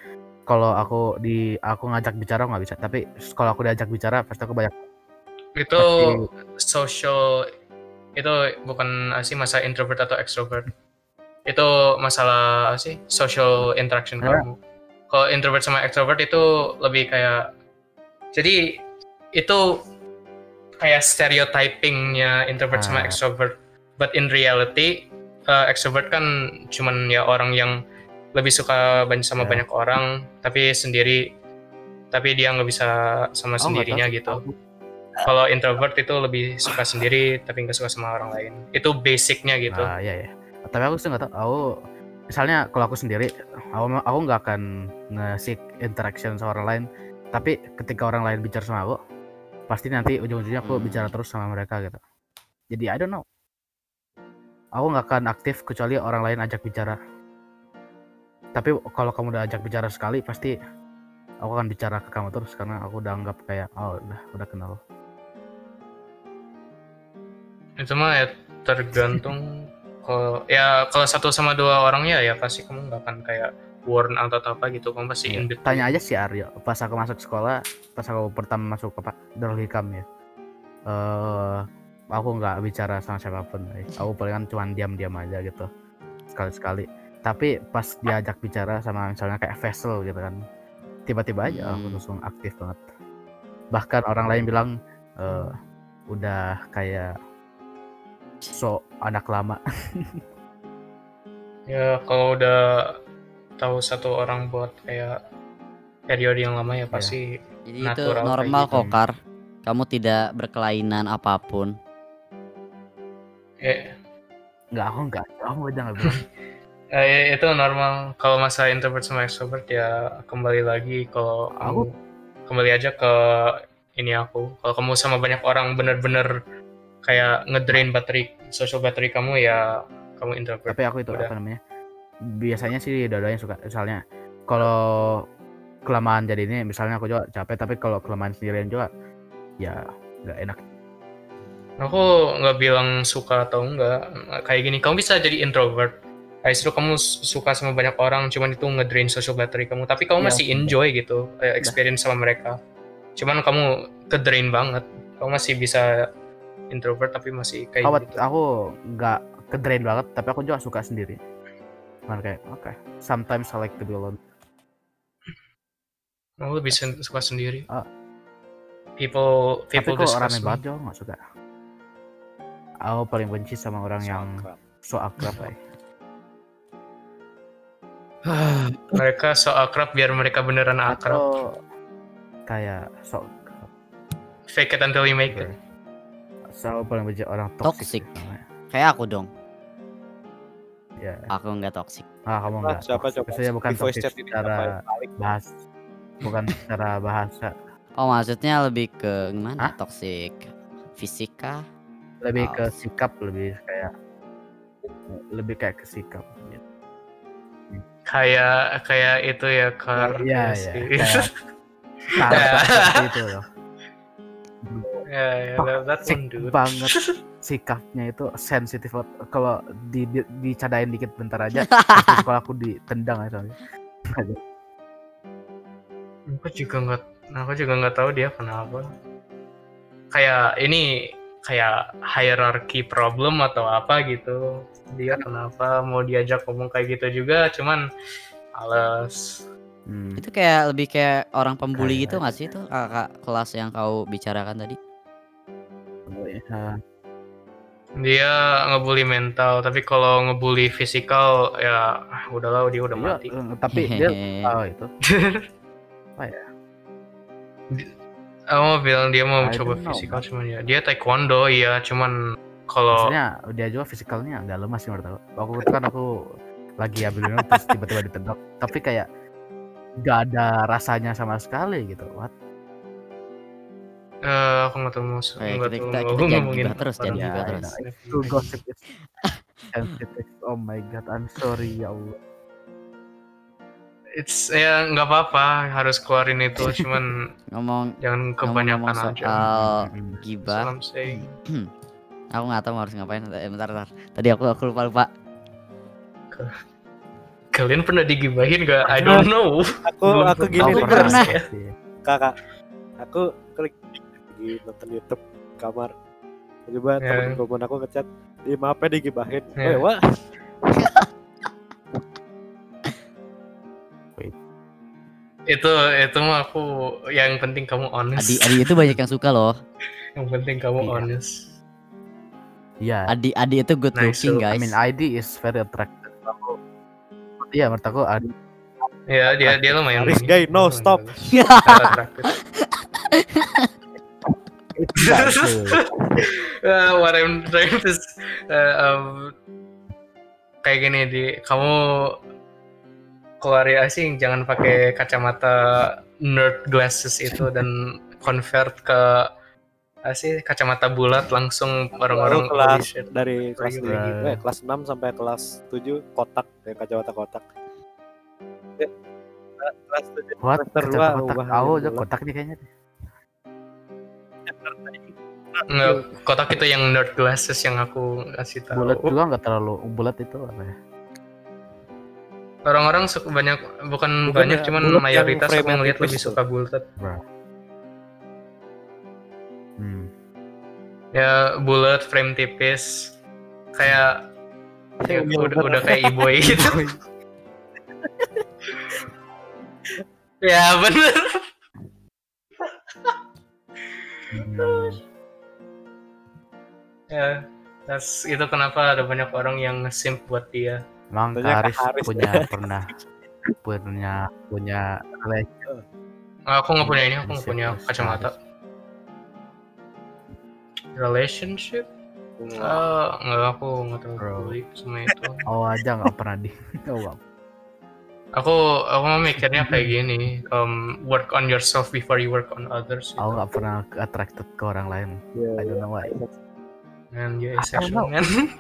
kalau aku di aku ngajak bicara nggak bisa. Tapi kalau aku diajak bicara pasti aku banyak. Itu pasti- social itu bukan sih masa introvert atau extrovert. Itu masalah apa sih social interaction Ya. kamu. Kalau introvert sama extrovert itu lebih kayak jadi itu kayak stereotypingnya introvert sama Ah. extrovert. But in reality uh, extrovert kan cuman ya orang yang lebih suka banyak sama Ya. banyak orang tapi sendiri tapi dia nggak bisa sama nggak sendirinya gitu kalau introvert itu lebih suka sendiri tapi nggak suka sama orang lain itu basicnya gitu Nah, iya ya. Tapi aku sih nggak tahu. Aku misalnya kalau aku sendiri, aku aku nggak akan nge-seek interaction sama orang lain. Tapi ketika orang lain bicara sama aku, pasti nanti ujung-ujungnya aku Hmm. bicara terus sama mereka gitu. Jadi I don't know. Aku nggak akan aktif kecuali orang lain ajak bicara. Tapi kalau kamu udah ajak bicara sekali, pasti aku akan bicara ke kamu terus karena aku udah anggap kayak oh udah udah kenal. Itu mah ya tergantung kalau ya kalau satu sama dua orangnya ya pasti kamu nggak akan kayak warn atau apa gitu kamu pasti in between. Iya. Tanya aja si Aryo, pas aku masuk sekolah, pas aku pertama masuk ke Darul Hikam ya. Eh aku nggak bicara sama siapa pun. eh. Aku palingan cuma diam-diam aja gitu. Sekali-sekali. Tapi pas diajak bicara sama misalnya kayak Vessel gitu kan. Tiba-tiba aja aku Hmm. langsung aktif banget. Bahkan orang lain bilang eh udah kayak so anak lama. ya kalau udah tahu satu orang buat kayak periode yang lama ya pasti Jadi itu normal gitu. kok, Kar. Kamu tidak berkelainan apa pun. eh, Nggak, aku nggak. Aku udah nggak bilang. eh, itu normal kalau masalah introvert sama extrovert ya kembali lagi kalau Aku- kembali aja ke ini aku kalau kamu sama banyak orang bener-bener kayak ngedrain battery social battery kamu ya kamu introvert. Tapi aku itu Udah. apa namanya biasanya sih dua-duanya suka misalnya kalau kelamaan jadi ini misalnya aku juga capek tapi kalau kelamaan sendirian juga ya nggak enak. Aku nggak bilang suka atau enggak kayak gini kamu bisa jadi introvert. Habis itu kamu su- suka sama banyak orang cuman itu ngedrain social battery kamu tapi kamu Iya. masih enjoy gitu eh, experience sama mereka. Cuman kamu ke-drain banget kamu masih bisa introvert tapi masih kayak Awet, gitu. aku nggak ke drain banget tapi aku juga suka sendiri. Cuman kayak oke sometimes I like to be alone. Aku lebih sen- suka sendiri? Ah. people tapi people kok discuss rame me. banget juga nggak suka. Aku paling benci sama orang yang Akrab. so akrab. Ya. mereka so akrab biar mereka beneran akrab. Atau kayak so fake it until you make it so aku paling benci orang toxic, Toxic. Kayak aku dong. ya Aku nggak toxic. ah kamu nggak siapa toxic. coba Maksudnya bukan ini secara bahas bukan secara bahasa Oh, maksudnya lebih ke gimana? Hah? Toxic fisika? lebih ke Oh. sikap lebih kayak lebih kayak ke sikap gitu. kayak kayak itu ya kar Iya, sih. iya, kayak- Nah, itu loh ya ya that, that Toxic one dude banget sikapnya itu sensitif banget. kalau di, di dicadain dikit bentar aja kalau aku ditendang aja aku juga nggak aku juga nggak tahu dia kenapa kayak ini kayak hierarchy problem atau apa gitu dia kenapa mau diajak ngomong kayak gitu juga cuman males Hmm. Itu kayak lebih kayak orang pembuli Kayak gitu nggak sih itu kakak kelas yang kau bicarakan tadi? Ya, dia ngebully mental tapi kalau ngebully fisikal ya udahlah dia udah iya, mati eh, tapi dia tahu itu. aku mau bilang dia mau I coba fisikal cuman ya dia taekwondo iya cuman kalau Maksudnya dia juga fisikalnya agak lemah sih menurut aku. Waktu itu kan aku lagi ambil minum terus tiba-tiba ditendang. Tapi kayak gak ada rasanya sama sekali gitu. What? Eh, aku nggak tahu mau Kayak nggak kita- tahu kita- mau kita jangan ngomongin gibah terus, jangan gibah Ya, terus. Itu gosip. Oh my god, I'm sorry ya Allah. It's ya nggak apa-apa harus keluarin itu cuman Ngomong jangan kebanyakan aja. soal Hmm. That's gibah, what I'm saying. aku nggak tahu harus ngapain. Eh, bentar, bentar. Tadi aku aku lupa lupa. Kalian pernah digibahin gak? I don't know. Aku Belum aku gini Aku pernah. Kak. Kakak. Aku klik lagi nonton YouTube kamar. Tiba Ya. temen temen aku ngechat, di maaf ya digibahin. Ya. Eh, wah, itu itu mah aku yang penting kamu honest. Adi Adi itu banyak yang suka loh. Yang penting kamu Iya. honest. Iya. Adi Adi itu good Nice, looking so- guys. I mean ID is very attractive. Aku, iya menurut aku ID Ya dia dia lumayan. Ini. gay, no, stop. Uh, what I'm trying to uh, um, kayak gini di kamu keluar asing jangan pakai kacamata nerd glasses itu dan convert ke apa sih kacamata bulat langsung orang-orang kelas shit. dari kelas Gila. tinggi, eh, kelas 6 sampai kelas 7 kotak ya kacamata kotak. Ya, kelas 7 What? Kacamata. Oh, aja kotak nih kayaknya. Kotak itu yang nerd glasses yang aku kasih tahu Bulat juga nggak terlalu bulat itu apa ya? orang-orang suka banyak bukan, Bukan banyak ya, cuman yang mayoritas aku frame-nya ngeliat lebih suka bulat Hmm. ya bulat frame tipis kayak ya, udah, udah kayak e-boy gitu ya bener. Ya that's itu kenapa ada banyak orang yang simp buat dia. Emang Haris punya pernah punya punya Ah, aku nggak punya ini aku nggak punya kacamata. Relationship? Wah, Ah, nggak aku nggak terlalu peduli sama itu. Oh aja nggak pernah di oh. Aku aku mau mikirnya kayak gini um, work on yourself before you work on others aku nggak pernah attracted ke orang lain iya, I don't know why man you're know. man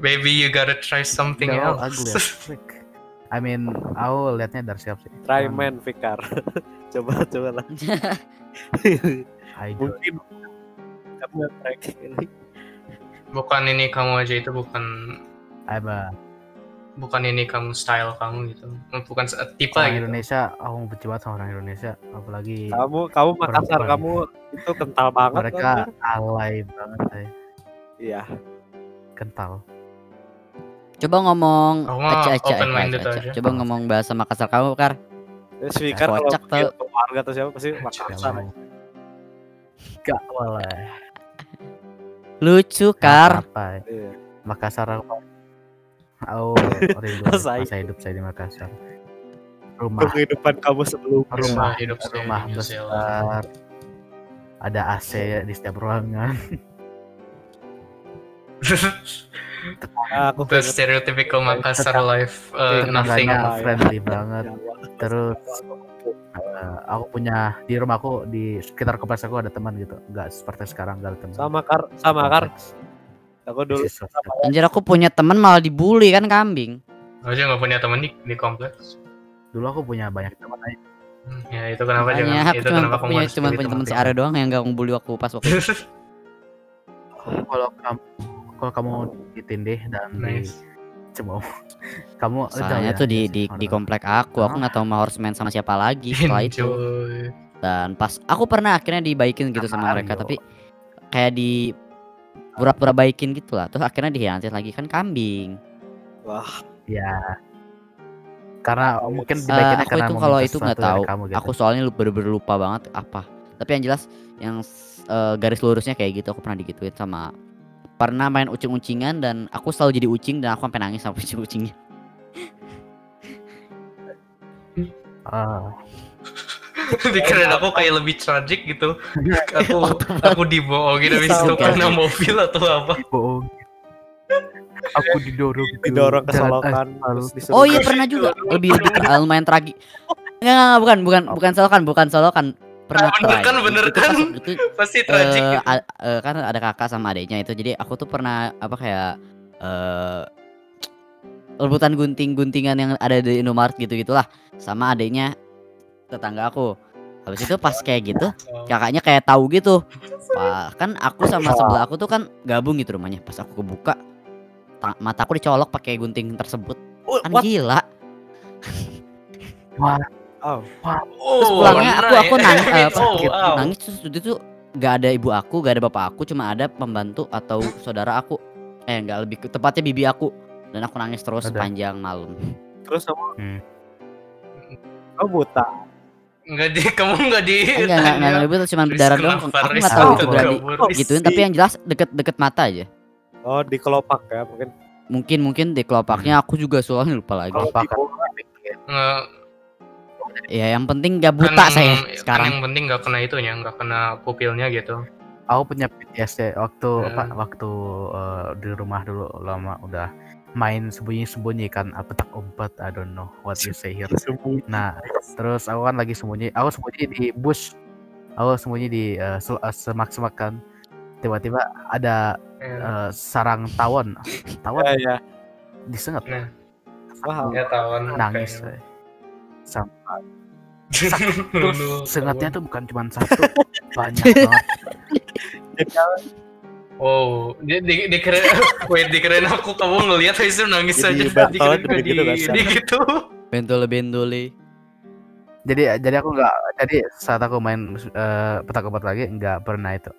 maybe you gotta try something They're else ugly. I mean, aku liatnya dari siapa sih? Try Hmm, man Fikar. coba coba lah. Mungkin kamu track ini. bukan ini kamu aja itu bukan I'm a bukan ini kamu style kamu gitu bukan se- tipe orang gitu Indonesia, aku benci banget sama orang Indonesia, apalagi Kamu kamu Makassar kamu itu kental banget. mereka anjir. alay banget, eh. Iya. kental. Coba ngomong aca, minded aca. aja. Coba ngomong bahasa Makassar kamu, Kar. Terus Fikar kalau tau. keluarga atau siapa pasti Makassar. mau. Gak boleh. Lucu, Kar. Apa? Iya. Makassar aku. Oh, rindu Masa masa hidup saya di Makassar. Rumah Kehidupan kamu sebelum rumah hidup saya rumah besar. Ada AC di setiap ruangan. aku the stereotypical Makassar life uh, nothing ya? friendly banget. Terus eh, aku punya di rumahku di sekitar kompleks aku ada teman gitu. Enggak seperti sekarang enggak ada teman. sama Kar sama Kar Kompleks. Aku dulu sad. Anjir aku punya teman malah dibully kan kambing. Aku aja nggak punya teman di, di kompleks Dulu aku punya banyak teman aja. Hmm, ya itu kenapa Makanya jangan aku itu cuma kenapa punya cuma punya teman si teman Are doang yang gak ngebully aku pas waktu itu. Kalau kamu kalau kamu ditindih dan Nice. di cemooh, kamu Soalnya ya, tuh di di, di komplek aku, aku nggak tahu mau harus main sama siapa lagi setelah itu. Dan pas aku pernah akhirnya dibaikin gitu sama mereka tapi kayak di pura-pura baikin gitu lah. Terus akhirnya dihianatin lagi kan kambing. Wah, Ya. Karena mungkin Eh, dibaikinnya aku karena itu kalau itu nggak tahu. kamu gitu. aku soalnya lu bener-bener lupa banget apa. Tapi yang jelas yang eh, garis lurusnya kayak gitu aku pernah digituin sama pernah main ucing-ucingan dan aku selalu jadi ucing dan aku sampai nangis sama ucing-ucingnya. Ah, Dikirain aku kayak lebih tragic gitu. Aku aku dibohongin habis itu Bukan. kena mobil atau apa. Aku didorong didorong ke oh iya pernah juga lebih lebih lumayan tragis Enggak, enggak, enggak, bukan, bukan, bukan solokan, bukan solokan. Pernah Ah, bener kan, bener Itu kan? Itu Pasti tragic eh, gitu. eh, kan ada kakak sama adiknya itu. Jadi aku tuh pernah apa kayak eh rebutan gunting-guntingan yang ada di Indomaret gitu-gitulah sama adiknya tetangga aku. Habis itu pas kayak gitu, Oh. kakaknya kayak tahu gitu. Wah, kan aku sama sebelah aku tuh kan gabung gitu rumahnya. Pas aku kebuka, ta- mataku dicolok pakai gunting tersebut. Oh, Kan what? gila. Oh, Terus Oh, pulangnya aku nah, aku nangis eh, apa, Oh, gitu, wow. nangis terus itu tuh gak ada ibu aku, gak ada bapak aku, cuma ada pembantu atau saudara aku. Eh nggak lebih ke- tepatnya bibi aku. Dan aku nangis terus Ada. sepanjang malam. terus kamu Hmm. kamu buta. Enggak di kamu enggak di Enggak enggak enggak lebih cuma berdarah doang. Aku Riz nggak tahu itu berani Kabur. gituin tapi yang jelas deket-deket mata aja. Oh, di kelopak ya mungkin. Mungkin mungkin di kelopaknya aku juga soalnya lupa lagi. Kalau pakai Nge- Ya yang penting gak kan buta yang- saya kan sekarang. yang penting nggak kena itunya, nggak kena pupilnya gitu. aku punya PTSD waktu Hmm. apa waktu eh, di rumah dulu lama udah main sembunyi-sembunyi kan apa tak umpet I don't know what you say here. Nah terus aku kan lagi sembunyi aku sembunyi di bush aku sembunyi di eh, semak-semak kan. Tiba-tiba ada Ya, eh, sarang tawon. Tawon? Ya, ya. disengat. Nah, Wah, ya tawan nangis kayak- saya. Sam- Dulu, terus sengatnya tuh bukan cuma satu. Banyak banget Wow, dia di, dikira, wait dikirain aku kamu ngelihat itu nangis Jadi aja. batalan Dikirain gitu-gitu di, kan, di gitu. Bentole bentole. jadi jadi aku nggak jadi saat aku main eh, petak umpet lagi nggak pernah itu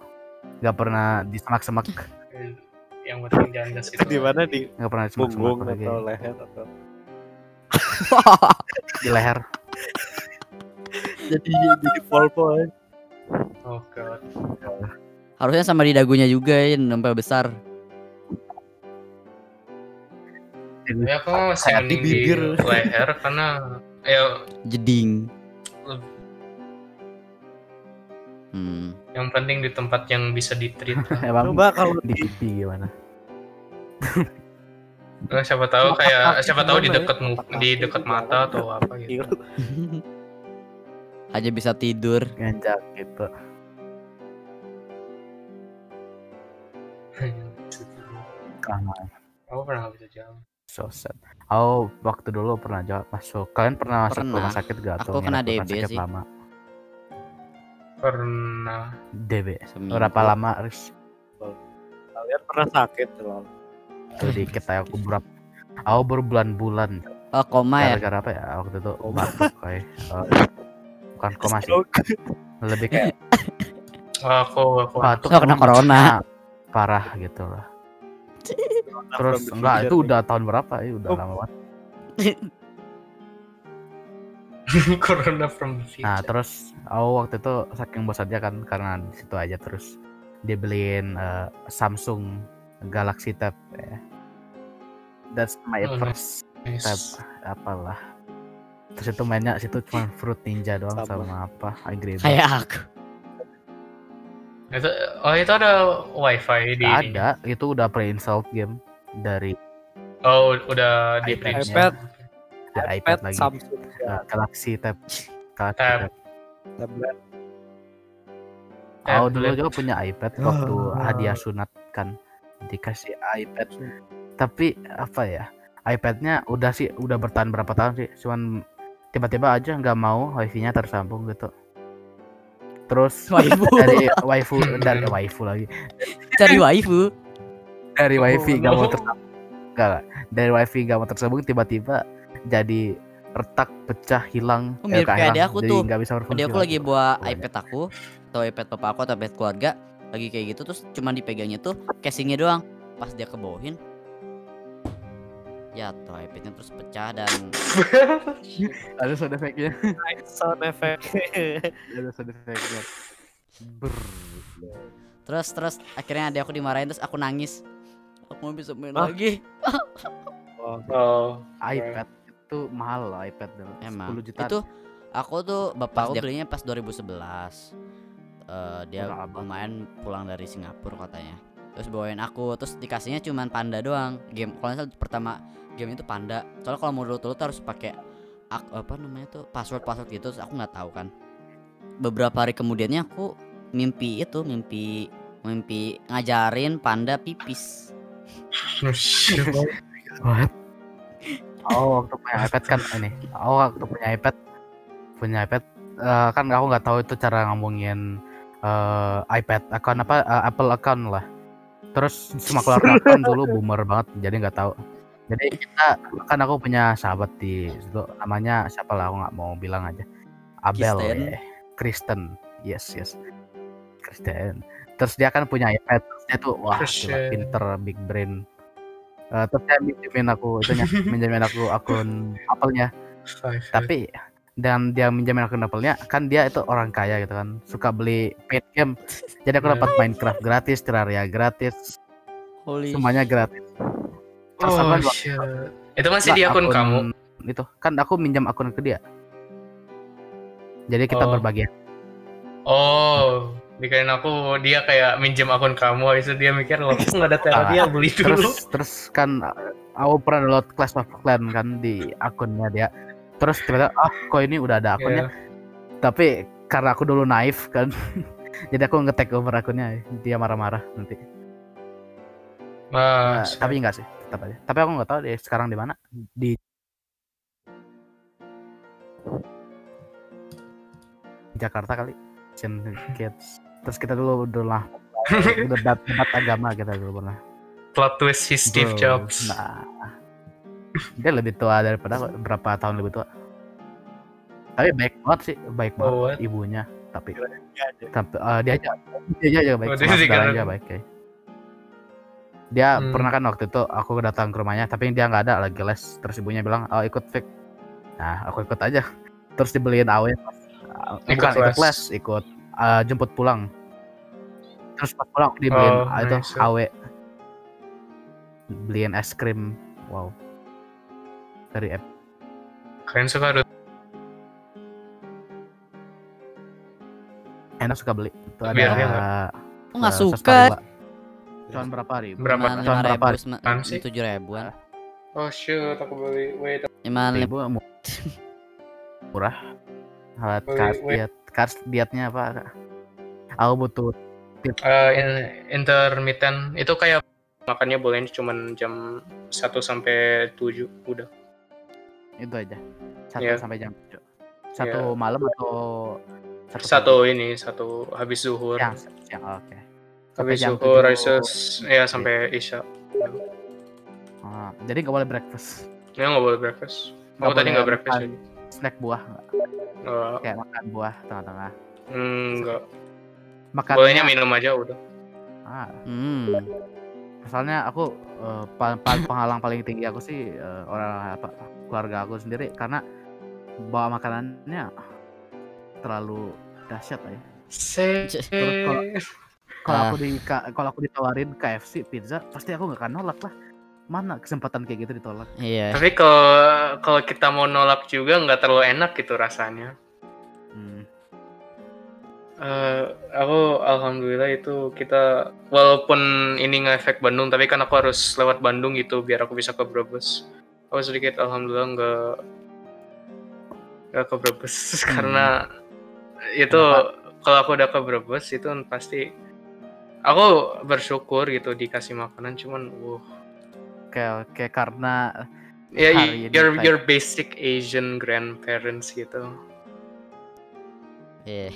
nggak pernah di semak-semak Yang penting jangan gas itu. di mana di nggak pernah di semak-semak punggung lagi atau leher atau di leher jadi jadi polpo aja. Oh god. Harusnya sama di dagunya juga ya sampai besar. Ya aku Kayak di bibir. leher karena ya Jeding. Hmm. yang penting di tempat yang bisa ditreat. emang Coba kalau di pipi gimana Nah, siapa tahu kayak siapa tahu di ya? dekat di dekat gimana? mata atau apa gitu. Aja bisa tidur. nganjak gitu Aku pernah nggak bisa so sad aku waktu dulu pernah jawab masuk kalian pernah masuk Pernah. rumah sakit gak Aku kena DB sakit sih. lama Pernah. DB Seminggu. berapa lama Riz kalian pernah sakit loh. tuh dikit aja aku berapa aku berbulan-bulan Oh koma ya. gara-gara apa ya waktu itu Koma. batuk kayak eh, bukan koma sih lebih kayak Wah, aku aku batuk Oh, kena corona. parah gitu lah terus enggak itu udah tahun berapa ya udah Oh. lama banget corona from the future. Nah terus aku waktu itu saking bosannya kan karena di situ aja terus dia beliin eh, Samsung Galaxy Tab ya. That's my Oh, first Nice. tab apalah. Terus itu mainnya situ cuma Fruit Ninja doang Sama. sama, apa Angry Birds. Kayak aku. Itu oh itu ada wifi di ada, itu udah pre-installed game dari Oh, udah di iPad. iPad. dari iPad, iPad, lagi. Samsung, ya, Eh, Galaxy Tab. Galaxy Tab. Tab. tablet. Aku dulu juga punya iPad waktu Ah. hadiah sunat kan dikasih iPad. Tapi apa ya? iPadnya udah sih udah bertahan berapa tahun sih? Cuman tiba-tiba aja nggak mau wifi-nya tersambung gitu. Terus Waifu. dari waifu dari waifu lagi Cari waifu. Dari wifi nggak mau tersambung dari wifi nggak mau tersambung tiba-tiba jadi retak, pecah, hilang. Oh, mirip nggak kayak adik aku jadi tuh. nggak bisa berfungsi. Dia aku lagi. bawa iPad aku atau iPad papa aku atau iPad keluarga lagi kayak gitu terus cuman dipegangnya tuh casingnya doang pas dia kebawahin jatuh iPadnya terus pecah dan Ada sound effect-nya. Sound effect. Ada sound effect-nya. Brrr. terus terus akhirnya adik aku dimarahin terus aku nangis aku mau bisa main Hah? lagi. Oh, Oh, iPad itu mahal loh iPad dulu. emang. 10 juta. itu aku tuh bapak aku belinya pas 2011 Eh, dia lumayan pulang dari Singapura katanya. Terus bawain aku terus dikasihnya cuman panda doang. Game kalau salah pertama game itu panda. Soalnya kalau mau dulu tuh harus pakai ak- apa namanya tuh password password gitu terus aku nggak tahu kan. Beberapa hari kemudiannya aku mimpi itu mimpi mimpi ngajarin panda pipis What? Oh waktu punya iPad kan ini. Oh waktu punya iPad punya iPad eh, kan aku nggak tahu itu cara ngomongin eh, iPad account apa eh, Apple account lah. Terus semua keluarga kan dulu boomer banget jadi nggak tahu. Jadi kita kan aku punya sahabat di situ namanya siapa lah aku nggak mau bilang aja. Abel Kristen. ya. Kristen. Yes yes. Kristen. Terus dia kan punya iPad. Terus Dia tuh wah gila, Kristen. pinter big brain. Eh, terus dia minjemin aku itunya, minjemin aku akun Apple-nya. Tapi dan dia minjemin akun Apple-nya, kan dia itu orang kaya gitu kan, suka beli paid game. Jadi aku Iya. dapat Minecraft gratis, Terraria gratis, holy semuanya gratis. Terus Oh, shit. Itu masih di akun, kamu. Itu kan aku minjam akun ke dia. Jadi kita Oh. berbagi. Oh, dikain aku dia kayak minjem akun kamu, habis itu dia mikir loh, nggak ada Terraria beli dulu. Terus terus kan aku pernah download Clash of Clans kan di akunnya dia. Terus ternyata ah kok ini udah ada akunnya. Ya. Tapi karena aku dulu naif kan. jadi aku nge-take over akunnya. Dia marah-marah nanti. Nah, Mas, tapi enggak sih, tetap aja. Tapi aku nggak tahu deh sekarang di mana. Di Jakarta kali. Asian Kids. Terus kita dulu lah debat debat agama kita dulu pernah. plot twist his Steve Bro, Jobs. Nah, dia lebih tua daripada berapa tahun lebih tua. Tapi baik banget sih, baik banget Oh, what? ibunya. Tapi aja. tapi eh, dia aja dia aja baik Oh, dia juga- saudaranya baik kayak. Dia Hmm. pernah kan waktu itu aku datang ke rumahnya tapi dia nggak ada lagi les terus ibunya bilang oh ikut fake nah aku ikut aja terus dibeliin awe uh, Ikut bukan ikut les ikut uh, jemput pulang. Terus pas pulang aku dibeliin Oh, uh, itu nice. awe beliin es krim. Wow. Dari app. Kalian suka Rut? enak suka beli. Itu ada Biar nggak eh, suka. cuman berapa ribu Berapa? Lima berapa ribu tujuh ribuan. Oh shoot, aku beli. Wait, cuman lim- ribu mu- murah. Alat Wait, kas dietnya apa aku butuh uh, in- intermittent itu kayak makannya boleh cuman jam 1 sampai 7 udah. itu aja satu Iya. sampai jam tujuh satu malam atau satu, Satu ini, satu habis zuhur. siang siang oke Sampai habis jam zuhur. Rises, ya sampai Isya. Ah, jadi nggak boleh breakfast Ya nggak boleh breakfast. Aku tadi nggak breakfast. Snack buah nggak? Nggak, kayak makan buah tengah-tengah. Hmm, nggak. makan Bolehnya minum aja udah. ah, hmm, soalnya aku eh, pa- pa- penghalang paling tinggi aku sih eh, orang apa keluarga aku sendiri. Karena bawa makanannya terlalu dahsyat ya. Kalau- kalau Ah. aku di ka- kalau aku ditawarin KFC pizza pasti aku nggak akan nolak lah mana kesempatan kayak gitu ditolak iya Tapi kalau kalau kita mau nolak juga nggak terlalu enak gitu rasanya. Hmm. Eh, aku alhamdulillah itu kita walaupun ini ngefek Bandung tapi kan aku harus lewat Bandung gitu biar aku bisa ke Brebes. Aku sedikit alhamdulillah nggak nggak ke Brebes karena itu kalau aku udah ke Brebes itu pasti aku bersyukur gitu dikasih makanan cuman uh kayak kayak karena ya Hari ini your kayak- your basic Asian grandparents gitu. iya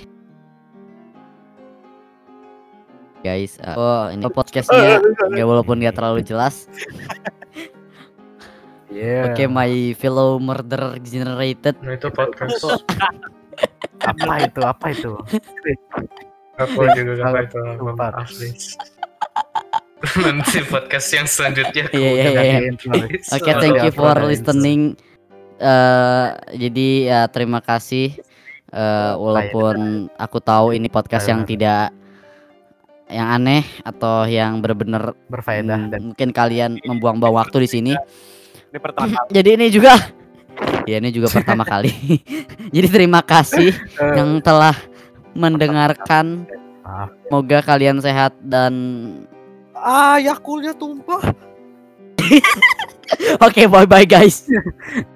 guys uh, oh ini podcastnya nggak walaupun nggak terlalu jelas Yeah. Oke, my fellow murder generated. Nah, itu podcast. Apa itu? Apa itu? Aku juga apa itu. Maaf. Nanti podcast yang selanjutnya aku Iya, iya, iya. Oke, thank you for listening. Eh, jadi ya terima kasih. Eh, walaupun aku tahu ini podcast yang tidak yang aneh atau yang benar-benar Berfaedah hmm, dan mungkin kalian membuang-buang waktu di sini. Ini pertama kali. Jadi ini juga ya ini juga pertama kali. Jadi terima kasih yang telah mendengarkan. Semoga kalian sehat dan Ah, Yakulnya tumpah. oke bye bye guys.